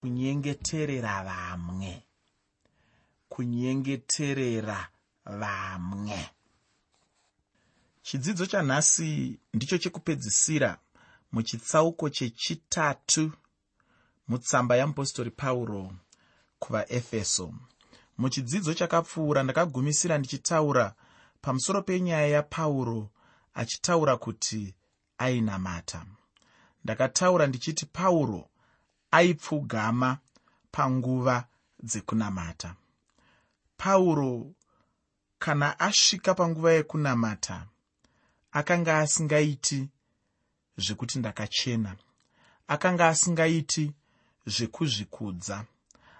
kunyengeterera vamwe. Kunyengeterera vamwe. Chidzidzo chanhasi ndicho chekupedzisira muchitsauko chechitatu mutsamba yamupostori pauro kuvaefeso muchidzidzo chakapfuura ndakagumisira ndichitaura pamusoro penyaya yapauro achitaura kuti ainamata. Ndakataura ndichiti pauro aipfugama panguva dzekunamata. Pauro kana asvika panguva yekunamata akanga asingaiti zvekuti ndakachena akanga asingaiti zvekuzvikudza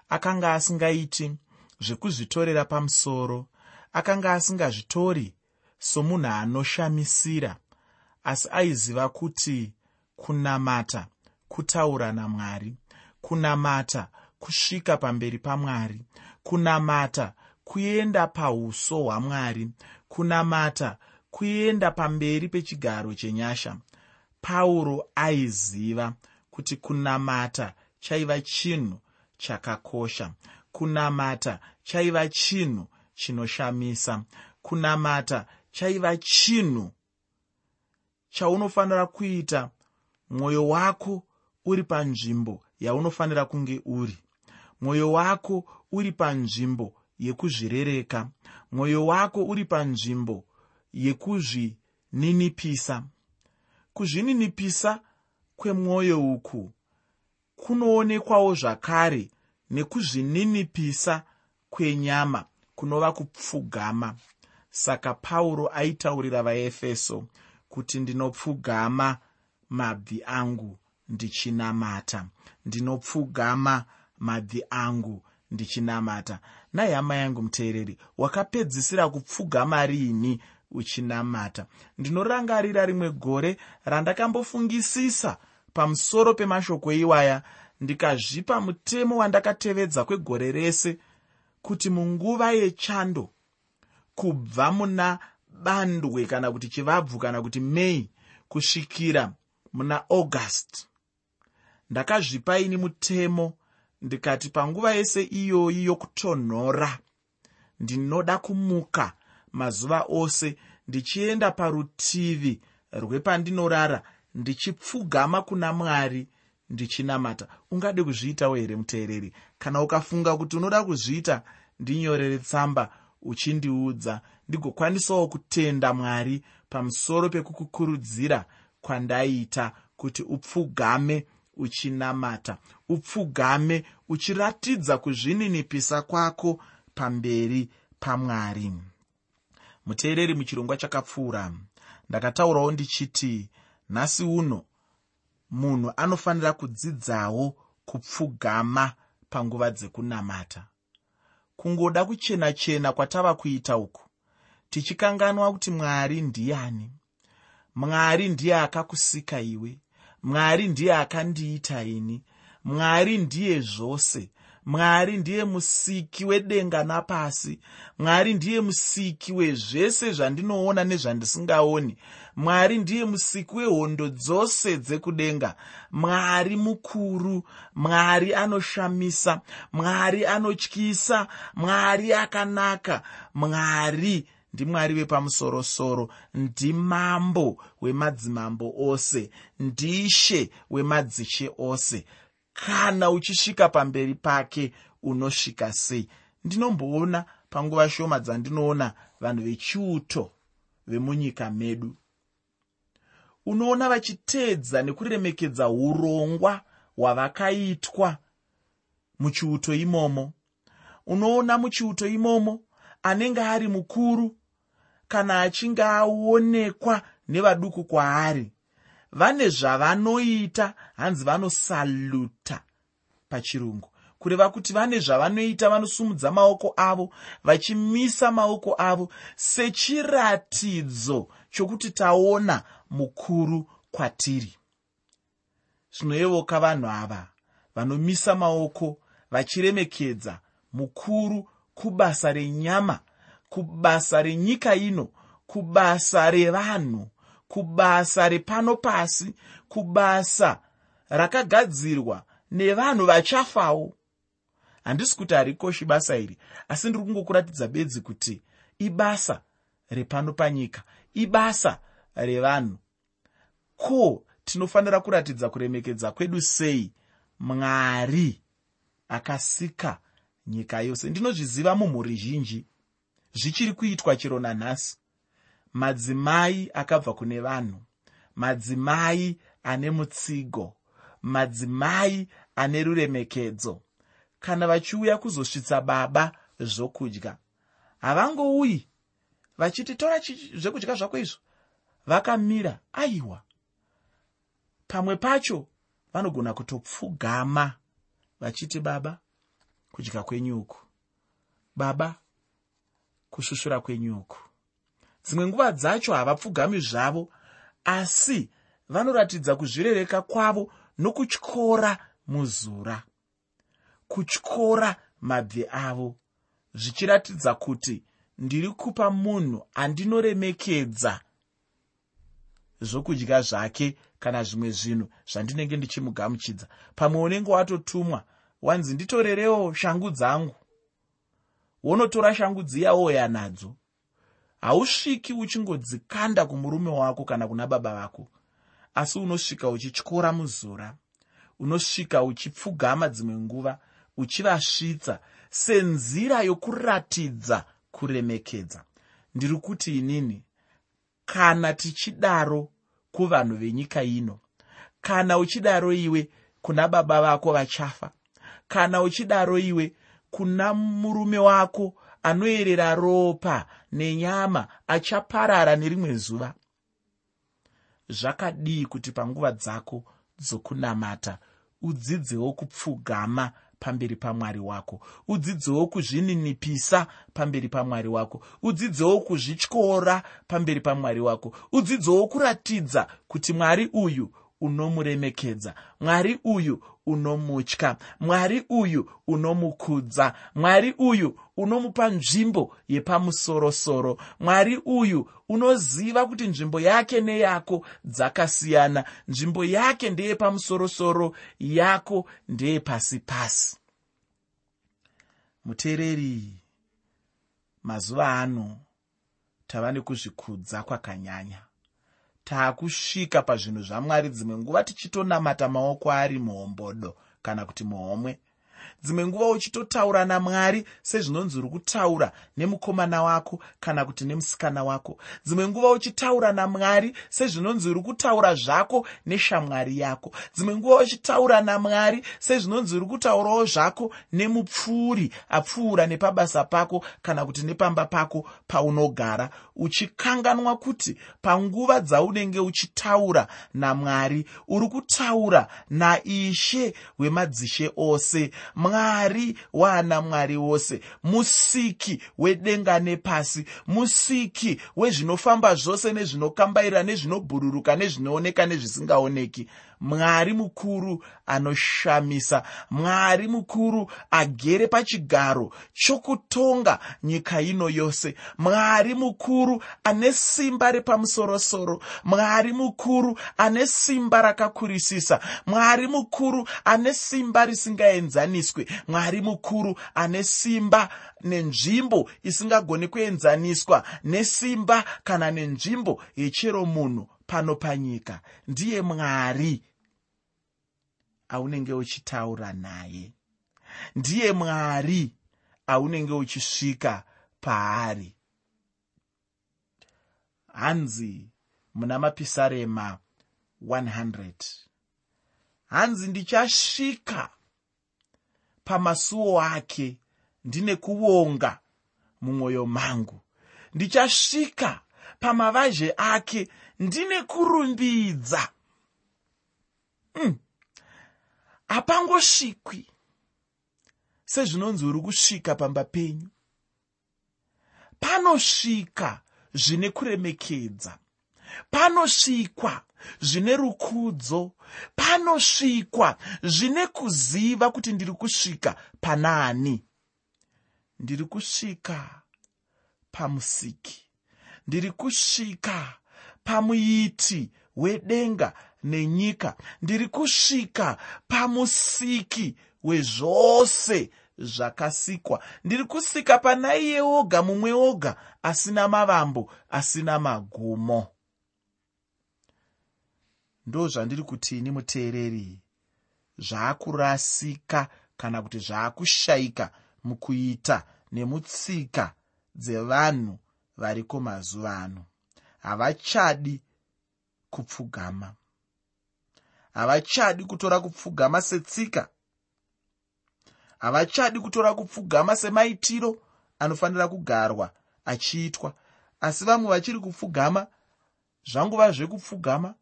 akanga asingaiti zvekuzvitorera pamusoro akanga asingazvitori somunhu anoshamisira asi aiziva kuti kunamata kutaura namwari kunamata kusvika pamberi pamwari kunamata kuenda pauso hwamwari kunamata kuenda pamberi pechigaro chenyasha. Pauro aiziva kuti kunamata chaiva chinhu chakakosha kunamata chaiva chinhu chinoshamisa kunamata chaiva chinhu chaunofanira kuita mwoyo wako uri panzvimbo yaunofanira kunge uri. Mwoyo wako uri panzvimbo yekuzvirereka. Mwoyo wako uri panzvimbo yekuzvininipisa. Kuzvininipisa kwemwoyo uku kunoonekwawo zvakare nekuzvininipisa kwenyama kunova kupfugama. Saka pauro aitaurira vaefeso kuti ndinopfugama mabvi angu ndichinamata. Ndinopfugama mabvi angu ndichinamata. Nai hama yangu muteereri wakapedzisira kupfugama riini uchinamata. Ndinorangarira rimwe gore randakambofungisisa pamusoro pemashoko iwaya ndikazvipa mutemo wandakatevedza kwegore rese kuti munguva yechando kubva muna bandwe kana kuti chivabvu kana kuti mei kusvikira muna august ndakazvipaini mutemo ndikati panguva yese iyoyi yokutonhora ndinoda kumuka mazuva ose ndichienda parutivi rwepandinorara ndichipfugama kuna mwari ndichinamata. Ungade kuzviitawo here muteereri? Kana ukafunga kuti unoda kuzviita ndinyorere tsamba uchindiudza. Ndigokwanisawo kutenda mwari pamusoro pekukukurudzira kwandaiita kuti upfugame uchinamata. Upfugame uchiratidza kuzvininipisa kwako pamberi pamwari. Muteereri muchirongwa chakapfuura. Ndakataurawo ndichiti nhasi uno munhu anofanira kudzidzawo kupfugama panguva dzekunamata. Kungoda kuchena chena kwatava kuita uku tichikanganwa kuti mwari ndiani? Mwari ndiye akakusika iwe mwari ndiye akandiita ini. Mwari ndiye zvose. Mwari ndiye musiki wedenga napasi. Mwari ndiye musiki wezvese zvandinoona nezvandisingaoni. Mwari ndiye musiki wehondo dzose dzekudenga. Mwari mukuru. Mwari anoshamisa. Mwari anotyisa. Mwari akanaka. Mwari ndimwari wepamusorosoro ndimambo wemadzimambo ose ndishe wemadzishe ose. Kana uchisvika pamberi pake unosvika sei? Ndinomboona panguva shoma dzandinoona vanhu vechiuto vemunyika medu. Unoona vachiteedza nekuremekedza urongwa hwavakaitwa muchiuto imomo. Unoona muchiuto imomo anenge ari mukuru kana achinge aonekwa nevaduku kwaari vane zvavanoita hanzi vanosaluta pachirungu. Kureva kuti vane zvavanoita vanosumudza maoko avo vachimisa maoko avo sechiratidzo chokuti taona mukuru kwatiri. Zvinoyevoka vanhu ava vanomisa maoko vachiremekedza mukuru kubasa renyama kubasa renyika ino kubasa revanhu kubasa repano pasi kubasa rakagadzirwa nevanhu vachafawo handisi kuti harikoshi basa iri asi ndiri kungokuratidza bedzi kuti ibasa repano panyika ibasa revanhu. Ko tinofanira kuratidza kuremekedza kwedu sei? Mwari akasika nyika yose. Ndinozviziva mumhuri zhinji zvichiri kuitwa chero nanhasi. Madzimai akabva kune vanhu madzimai ane mutsigo madzimai ane ruremekedzo. Kana vachiuya kuzosvitsa baba zvokudya havangouyi vachiti tora zvekudya zvako izvo. Vakamira aiwa. Pamwe pacho vanogona kutopfugama vachiti baba kudya kwenyuku baba kushushura kwenyuku dzimwe nguva dzacho havapfugami zvavo asi vanoratidza kuzvirereka kwavo nokutyora muzura kutyora mabvi avo zvichiratidza kuti ndiri kupa munhu andinoremekedza zvokudya zvake kana zvimwe zvinhu zvandinenge ndichimugamuchidza. Pamwe unenge watotumwa wanzi nditorerewo shangu dzangu wonotora shangu dziya wouya nadzo. Hausviki uchingodzikanda kumurume wako kana kuna baba vako asi unosvika uchityora muzura unosvika uchipfugama dzimwe nguva uchivasvitsa senzira yokuratidza kuremekedza. Ndiri kuti inini kana tichidaro kuvanhu venyika ino kana uchidaro iwe kuna baba vako vachafa kana uchidaro iwe kuna murume wako anoyerera ropa nenyama achaparara nerimwe zuva. Zvakadii kuti panguva dzako dzokunamata udzidzewo kupfugama pamberi pamwari wako udzidzewo kuzvininipisa pamberi pamwari wako udzidzewo kuzvityora pamberi pamwari wako udzidzewo kuratidza kuti mwari uyu unomuremekedza. Mwari uyu unomutya. Mwari uyu unomukudza. Mwari uyu unomupa nzvimbo yepamusorosoro. Mwari uyu unoziva kuti nzvimbo yake neyako dzakasiyana. Nzvimbo yake ndeyepamusorosoro yako ndeyepasi pasi. Muteereri mazuva ano tava nekuzvikudza kwakanyanya taakusvika pazvinhu zvamwari dzimwe nguva tichitonamata maoko ari muhombodo kana kuti muhomwe dzimwe nguva uchitotaura namwari sezvinonzi uri kutaura nemukomana wako kana kuti nemusikana wako. Dzimwe nguva uchitaura namwari sezvinonzi uri kutaura zvako neshamwari yako. Dzimwe nguva uchitaura namwari sezvinonzi uri kutaurawo zvako nemupfuuri apfuura nepabasa pako kana kuti nepamba pako paunogara. Uchikanganwa kuti panguva dzaunenge uchitaura namwari uri kutaura naishe wemadzishe ose mwari waana mwari wose. Musiki wedenga nepasi musiki wezvinofamba zvose nezvinokambaira nezvinobhururuka nezvinooneka nezvisingaoneki mwari mukuru anoshamisa. Mwari mukuru agere pachigaro chokutonga nyika ino yose. Mwari mukuru ane simba repamusorosoro. Mwari mukuru ane simba rakakurisisa. Mwari mukuru ane simba risingaenzaniswe. Mwari mukuru ane simba nenzvimbo isingagoni kuenzaniswa nesimba kana nenzvimbo yechero munhu pano panyika. Ndiye mwari aunenge uchitaura naye. Ndiye mwari aunenge uchisvika paari. Hanzi muna mapisarema 100 hanzi ndichasvika pamasuo ake ndine kuvonga mumwoyo mangu. Ndichasvika pamavazhe ake ndine kurumbidza. Mm hapangosvikwi. Sezvinonzi uri kusvika pamba penyu panosvika zvine kuremekedza. Panosvikwa zvine rukudzo. Panosvikwa zvine kuziva kuti ndiri kusvika pana ani ndiri kusvika pamusiki. Ndiri kusvika pamuiti wedenga nenyika ndiri kusvika pamusiki wezvose zvakasikwa. Ndiri kusika pana iye oga mumwe oga asina mavambo asina magumo. Ndo zvandiri kuti ini muteereri zvaakurasika kana kuti zvaakushayika mukuita nemutsika dzevanhu variko mazuva ano. Havachadi kupfugama havachadi kutora kupfugama setsika. Havachadi kutora kupfugama semaitiro anofanira kugarwa achiitwa. Asi vamwe vachiri kupfugama zvanguva zvekupfugama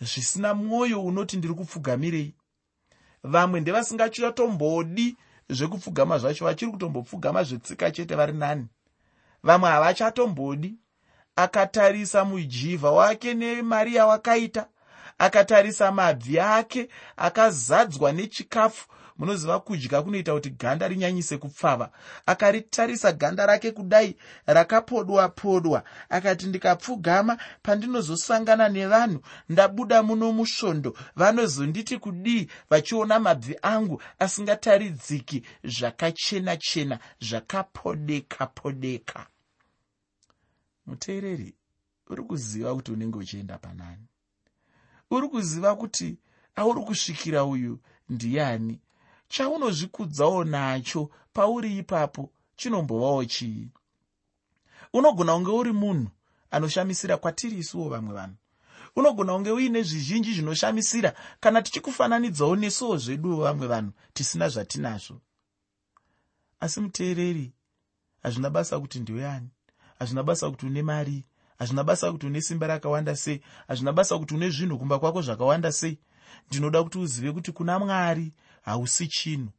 zvisina mwoyo unoti ndiri kupfugamirei. Vamwe ndevasingachatombodi zvekupfugama zvacho vachiri kutombopfugama zvetsika chete vari nani. Vamwe havachatombodi akatarisa mujivha wake nemari yawakaita akatarisa mabvi ake akazadzwa nechikafu. Munoziva kudya kunoita kuti ganda rinyanyise kupfava. Akaritarisa ganda rake kudai rakapodwa podwa akati ndikapfugama pandinozosangana nevanhu. Ndabuda muno musvondo. Vanozonditi kudii vachiona mabvi angu asingataridziki? Zvakachena chena zvakapodeka podeka muteereri uri kuziva kuti unenge uchienda panani uri kuziva kuti auri kusvikira uyu ndiani. Chaunozvikudzawo nacho pauri ipapo chinombovawo chii? Unogona kunge uri munhu anoshamisira kwatiri isuwo vamwe vanhu. Unogona kunge uine zvizhinji zvinoshamisira kana tichikufananidzawo nesuwo zveduwo vamwe vanhu tisina zvatinazvo. Asi muteereri hazvina basa kuti ndiweani hazvina basa kuti une mari hazvina basa kuti une simba rakawanda sei? Hazvina basa kuti une zvinhu kumba kwako zvakawanda sei? Ndinoda kuti uzive kuti kuna mwari hausi chinhu.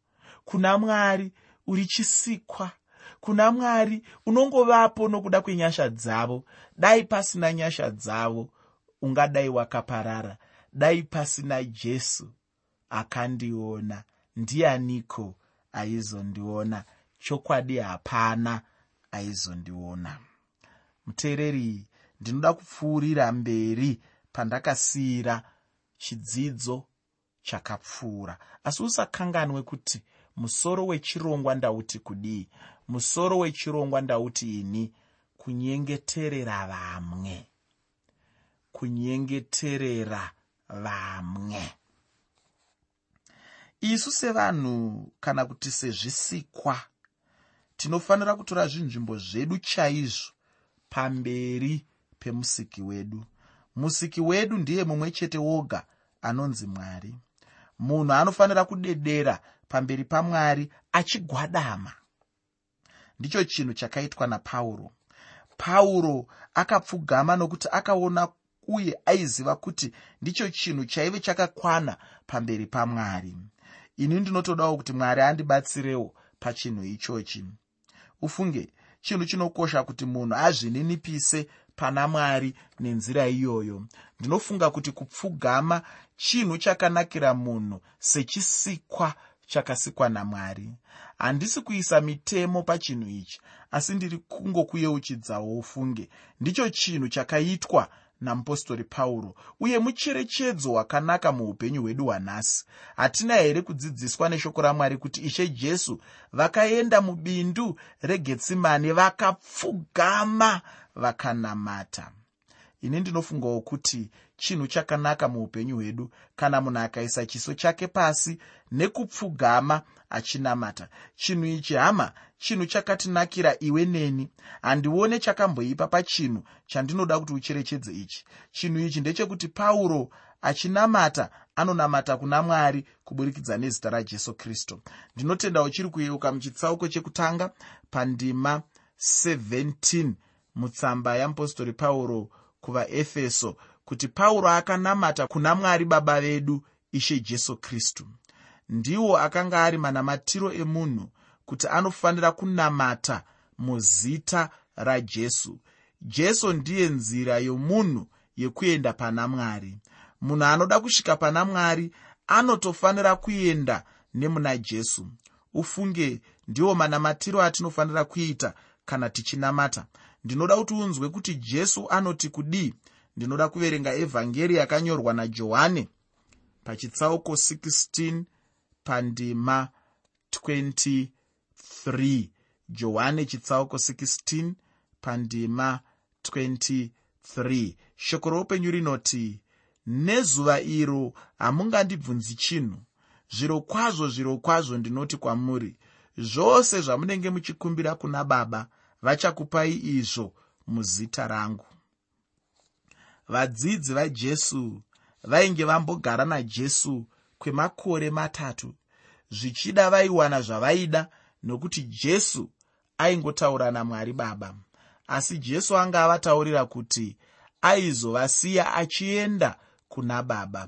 Kuna mwari uri chisikwa. Kuna mwari unongovapo nokuda kwenyasha dzavo. Dai pasina nyasha dzavo ungadai wakaparara. Dai pasina jesu akandiona. Ndianiko aizondiona? Chokwadi hapana aizondiona. Muteereri ndinoda kupfuurira mberi pandakasiyira chidzidzo chakapfuura. Asi usakanganwe kuti musoro wechirongwa ndauti kudii musoro wechirongwa ndauti ini kunyengeterera vamwe. Kunyengeterera vamwe. Isu sevanhu kana kuti sezvisikwa tinofanira kutora zvinzvimbo zvedu chaizvo pamberi pemusiki wedu. Musiki wedu ndiye mumwe chete woga anonzi mwari. Munhu anofanira kudedera pamberi pamwari achigwadama. Ndicho chinhu chakaitwa napauro. Pauro akapfugama nokuti akaona uye aiziva kuti ndicho chinhu chaive chakakwana pamberi pamwari. Ini ndinotodawo kuti mwari andibatsirewo pachinhu ichochi. Ufunge chinhu chinokosha kuti munhu azvininipise pana mwari nenzira iyoyo. Ndinofunga kuti kupfugama chinhu chakanakira munhu sechisikwa chakasikwa namwari. Handisi kuisa mitemo pachinhu ichi asi ndiri kungokuyeuchidzawo ufunge ndicho chinhu chakaitwa namupostori pauro uye mucherechedzo wakanaka muupenyu hwedu hwanhasi. Hatina here kudzidziswa neshoko ramwari kuti ishe jesu vakaenda mubindu regetsimani vakapfugama vakanamata. Ini ndinofungawo kuti chinhu chakanaka muupenyu hwedu kana munhu akaisa chiso chake pasi nekupfugama achinamata. Chinhu ichi hama chinhu chakatinakira iwe neni. Handione chakamboipa pachinhu chandinoda kuti ucherechedze ichi. Chinhu ichi ndechekuti pauro achinamata anonamata kuna mwari kuburikidza nezita rajesu kristu ndinotenda uchiri kuyeuka muchitsauko chekutanga pandima 17 mutsamba yamupostori pauro kuvaefeso kuti pauro akanamata kuna mwari baba vedu ishe jesu kristu. Ndiwo akanga ari manamatiro emunhu kuti anofanira kunamata muzita rajesu jesu ndiye nzira yomunhu yekuenda pana mwari. Munhu anoda kusvika pana mwari anotofanira kuenda nemuna jesu. Ufunge ndiwo manamatiro atinofanira kuita kana tichinamata ndinoda kuti unzwe kuti jesu anoti kudii? Ndinoda kuverenga evhangeri yakanyorwa najohane pachitsauko 16 pandima 23 johane chitsauko 16 pandima 23 shoko roupenyu rinoti nezuva iro hamungandibvunzi chinhu. Zviro kwazvo zviro kwazvo ndinoti kwamuri. Zvose zvamunenge muchikumbira kuna baba vachakupai izvo muzita rangu. Vadzidzi vajesu vainge vambogara najesu kwemakore matatu zvichida vaiwana zvavaida nokuti jesu aingotaura namwari baba. Asi jesu anga avataurira kuti aizovasiya achienda kuna baba.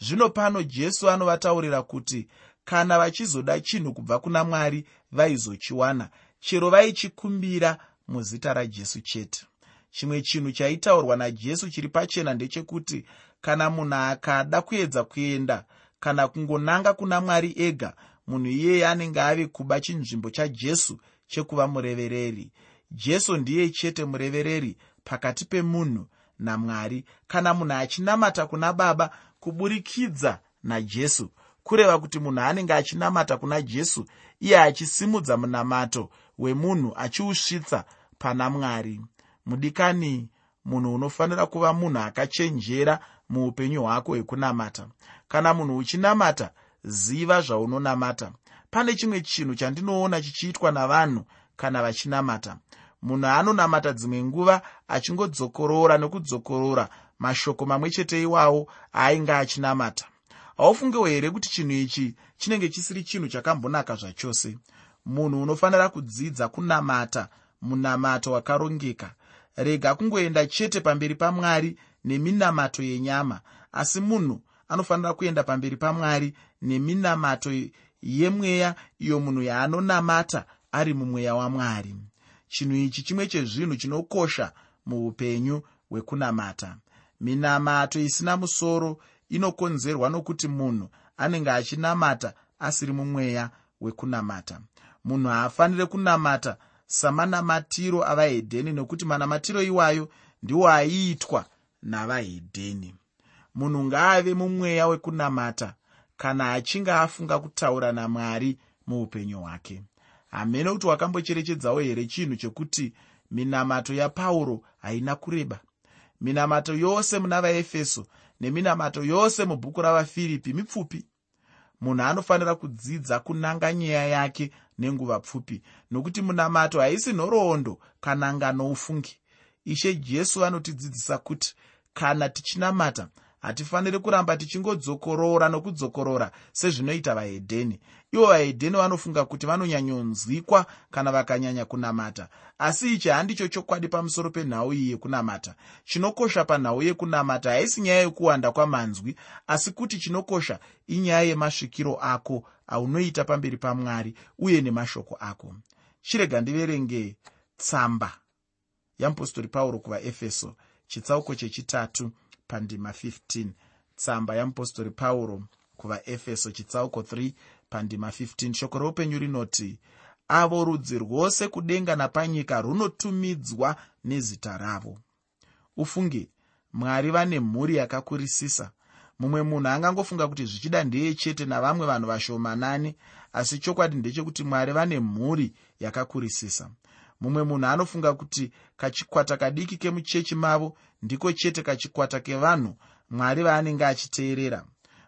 Zvino pano jesu anovataurira kuti kana vachizoda chinhu kubva kuna mwari vaizochiwana chero vaichikumbira muzita rajesu chete. Chimwe chinhu chaitaurwa najesu chiri pachena ndechekuti kana munhu akada kuedza kuenda kana kungonanga kuna mwari ega munhu iyeye anenge ave kuba chinzvimbo chajesu chekuva murevereri. Jesu ndiye chete murevereri pakati pemunhu namwari kana munhu achinamata kuna baba kuburikidza najesu kureva kuti munhu anenge achinamata kuna jesu iye achisimudza munamato wemunhu achiusvitsa pana mwari. Mudikani munhu unofanira kuva munhu akachenjera muupenyu hwako hwekunamata. Kana munhu uchinamata ziva zvaunonamata. Pane chimwe chinhu chandinoona chichiitwa navanhu kana vachinamata. Munhu anonamata dzimwe nguva achingodzokorora nokudzokorora mashoko mamwe chete iwawo aainge achinamata. Haufungewo here kuti chinhu ichi chinenge chisiri chinhu chakambonaka zvachose munhu unofanira kudzidza kunamata munamato wakarongeka. Rega kungoenda chete pamberi pamwari neminamato yenyama asi munhu anofanira kuenda pamberi pamwari neminamato yemweya iyo munhu yaanonamata ari mumweya wamwari chinhu ichi chimwe chezvinhu chinokosha muupenyu hwekunamata. Minamato isina musoro inokonzerwa nokuti munhu anenge achinamata asiri mumweya wekunamata munhu haafaniri kunamata samanamatiro avahedheni nokuti manamatiro iwayo ndiwo aiitwa navahedheni. Munhu ngaave mumweya wekunamata kana achinge afunga kutaura namwari muupenyu hwake. Hamene kuti wakambocherechedzawo here chinhu chekuti minamato yapauro haina kureba? Minamato yose muna vaefeso neminamato yose mubhuku ravafiripi mipfupi munhu anofanira kudzidza kunanga nyeya yake nenguva pfupi. Nokuti munamato haisi nhoroondo kana nganoufungi ishe jesu anotidzidzisa kuti kana tichinamata hatifaniri kuramba tichingodzokorora nokudzokorora sezvinoita vahedheni. Ivo vahedheni vanofunga kuti vanonyanyonzwikwa kana vakanyanya kunamata. Asi ichi handicho chokwadi pamusoro penhau iyi yekunamata. Chinokosha panhau yekunamata haisi nyaya yekuwanda kwamanzwi asi kuti chinokosha inyaya yemasvikiro ako aunoita pamberi pamwari uye nemashoko ako. Chirega ndiverenge tsamba. Yamupostori pauro kuvaefeso chitsauko chechitatu pandima 15 tsamba yamupostori pauro kuvaefeso chitsauko 3 pandima 15 shoko roupenyu rinoti avo rudzi rwose kudenga napanyika runotumidzwa nezita ravo. Ufunge mwari vane mhuri yakakurisisa. Mumwe munhu angangofunga kuti zvichida ndeye chete navamwe vanhu vashomanani asi chokwadi ndechekuti mwari vane mhuri yakakurisisa mumwe munhu anofunga kuti kachikwata kadiki kemuchechi mavo ndiko chete kachikwata kevanhu mwari vaanenge achiteerera.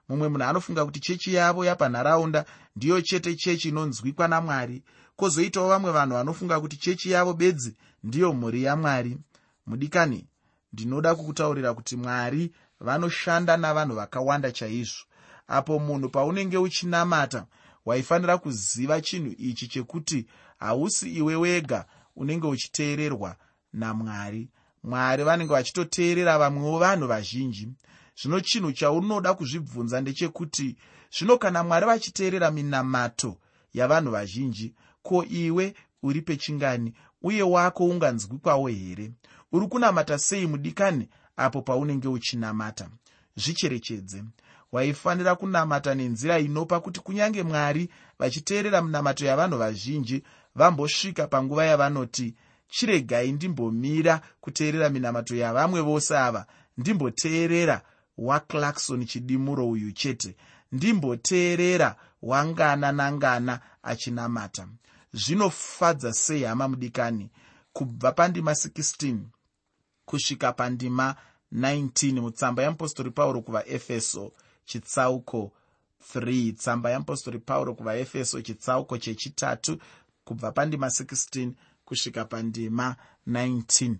Mumwe munhu anofunga kuti chechi yavo yapanharaunda ndiyo chete chechi inonzwikwa namwari. Kwozoitawo vamwe vanhu vanofunga kuti chechi yavo bedzi ndiyo mhuri yamwari. Mudikani ndinoda kukutaurira kuti mwari vanoshanda navanhu vakawanda chaizvo. Apo munhu paunenge uchinamata waifanira kuziva chinhu ichi chekuti hausi iwe wega unenge uchiteererwa namwari. Mwari vanenge vachitoteerera vamwewo vanhu vazhinji. Zvino chinhu chaunoda kuzvibvunza ndechekuti zvino kana mwari vachiteerera minamato yavanhu vazhinji ko iwe uri pechingani uye wako unganzwikwawo here? Uri kunamata sei mudikani apo paunenge uchinamata? Zvicherechedze. Waifanira kunamata nenzira inopa kuti kunyange mwari vachiteerera minamato yavanhu vazhinji vambosvika panguva yavanoti chiregai ndimbomira kuteerera minamato yavamwe vose ava. Ndimboteerera waclarkson chidimuro uyu chete. Ndimboteerera wangana nangana achinamata. Zvinofadza sei hama mudikani? Kubva pandima 16 kusvika pandima 19 mutsamba yeapostori pauro kuvaefeso chitsauko 3 tsamba yeapostori pauro kuvaefeso chitsauko chechitatu kubva pandima 16 kusvika pandima 19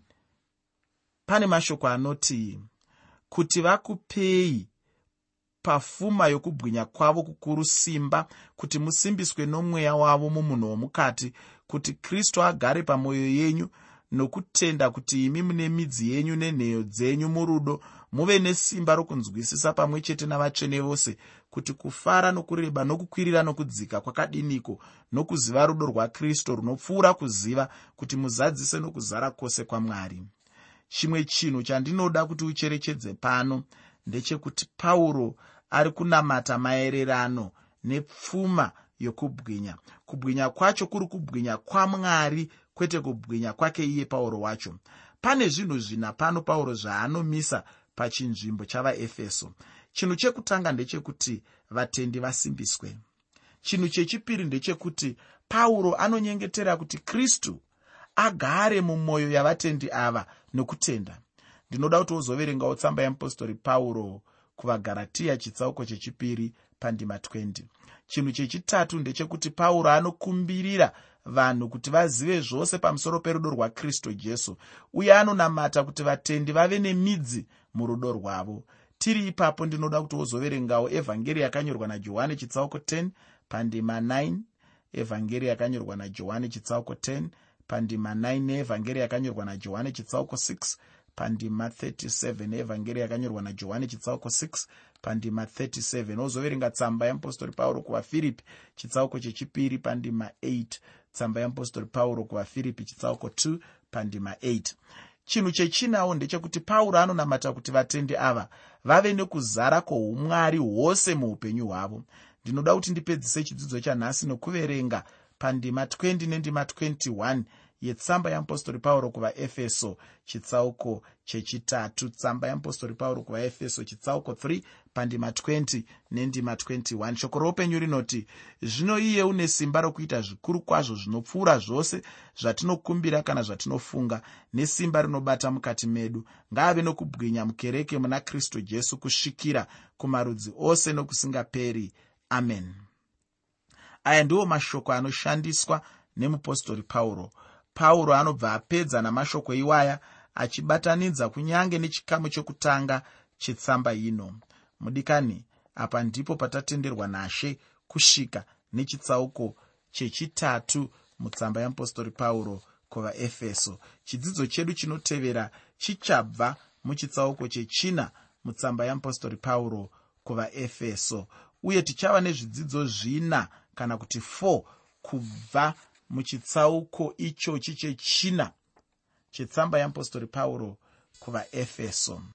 pane mashoko anoti kuti vakupei pafuma yokubwinya kwavo kukuru simba kuti musimbiswe nomweya wavo mumunhu womukati kuti kristu agare pamwoyo yenyu nokutenda kuti imi mune midzi yenyu nenheyo dzenyu murudo muve nesimba rokunzwisisa pamwe chete navatsvene vose kuti kufara nokureba nokukwirira nokudzika kwakadiniko nokuziva rudo rwakristu runopfuura kuziva kuti muzadzise nokuzara kwose kwamwari. Chimwe chinhu chandinoda kuti ucherechedze pano ndechekuti pauro ari kunamata maererano nepfuma yokubwinya. Kubwinya kwacho kuri kubwinya kwamwari kwete kubwinya kwake iye pauro wacho. Pane zvinhu zvina pano pauro zvaanomisa pachinzvimbo chavaefeso. Chinhu chekutanga ndechekuti vatendi vasimbiswe. Chinhu chechipiri ndechekuti pauro anonyengetera kuti kristu agare mumwoyo yavatendi ava nokutenda. Ndinoda kuti wozoverengawo tsamba yeapostori pauro kuvagaratiya chitsauko chechipiri pandima 20 chinhu chechitatu ndechekuti pauro anokumbirira vanhu kuti vazive zvose pamusoro perudo rwakristu jesu. Uye anonamata kuti vatendi vave nemidzi murudo rwavo. Tiri ipapo ndinoda kuti wozoverengawo evhangeri yakanyorwa najohani chitsauko 10 pandima 9 evhangeri yakanyorwa najohani chitsauko 10 pandima 9 neevhangeri yakanyorwa najohani chitsauko 6 pandima 37 evhangeri yakanyorwa najohani chitsauko 6 pandima 37 wozoverenga tsamba yeapostori pauro kuvafiripi chitsauko chechipiri pandima 8 tsamba yeapostori pauro kuvafiripi chitsauko 2 pandima 8 chinhu chechinawo ndechekuti pauro anonamata kuti vatendi ava vave nekuzara kwoumwari hwose muupenyu hwavo. Ndinoda kuti ndipedzise chidzidzo chanhasi nokuverenga pandima 20 nendima 21 yetsamba yeapostori pauro kuvaefeso chitsauko chechitatu. Tsamba yeapostori pauro kuvaefeso chitsauko 3 pandima 20 nendima 21 shoko roupenyu rinoti zvino iye une simba rokuita zvikuru kwazvo zvinopfuura zvose zvatinokumbira kana zvatinofunga nesimba rinobata mukati medu. Ngaave nokubwinya mukereke muna kristu jesu kusvikira kumarudzi ose nokusingaperi. Amen. Aya ndiwo mashoko anoshandiswa nemupostori pauro. Pauro anobva apedza namashoko iwaya achibatanidza kunyange nechikamu chokutanga chetsamba ino mudikani. Apa ndipo patatenderwa nashe kusvika nechitsauko chechitatu mutsamba yeapostori pauro kuvaefeso. Chidzidzo chedu chinotevera chichabva muchitsauko chechina mutsamba yeapostori pauro kuvaefeso. Uye tichava nezvidzidzo zvina kana kuti 4 kubva muchitsauko ichochi chechina chetsamba yeapostori pauro kuvaefeso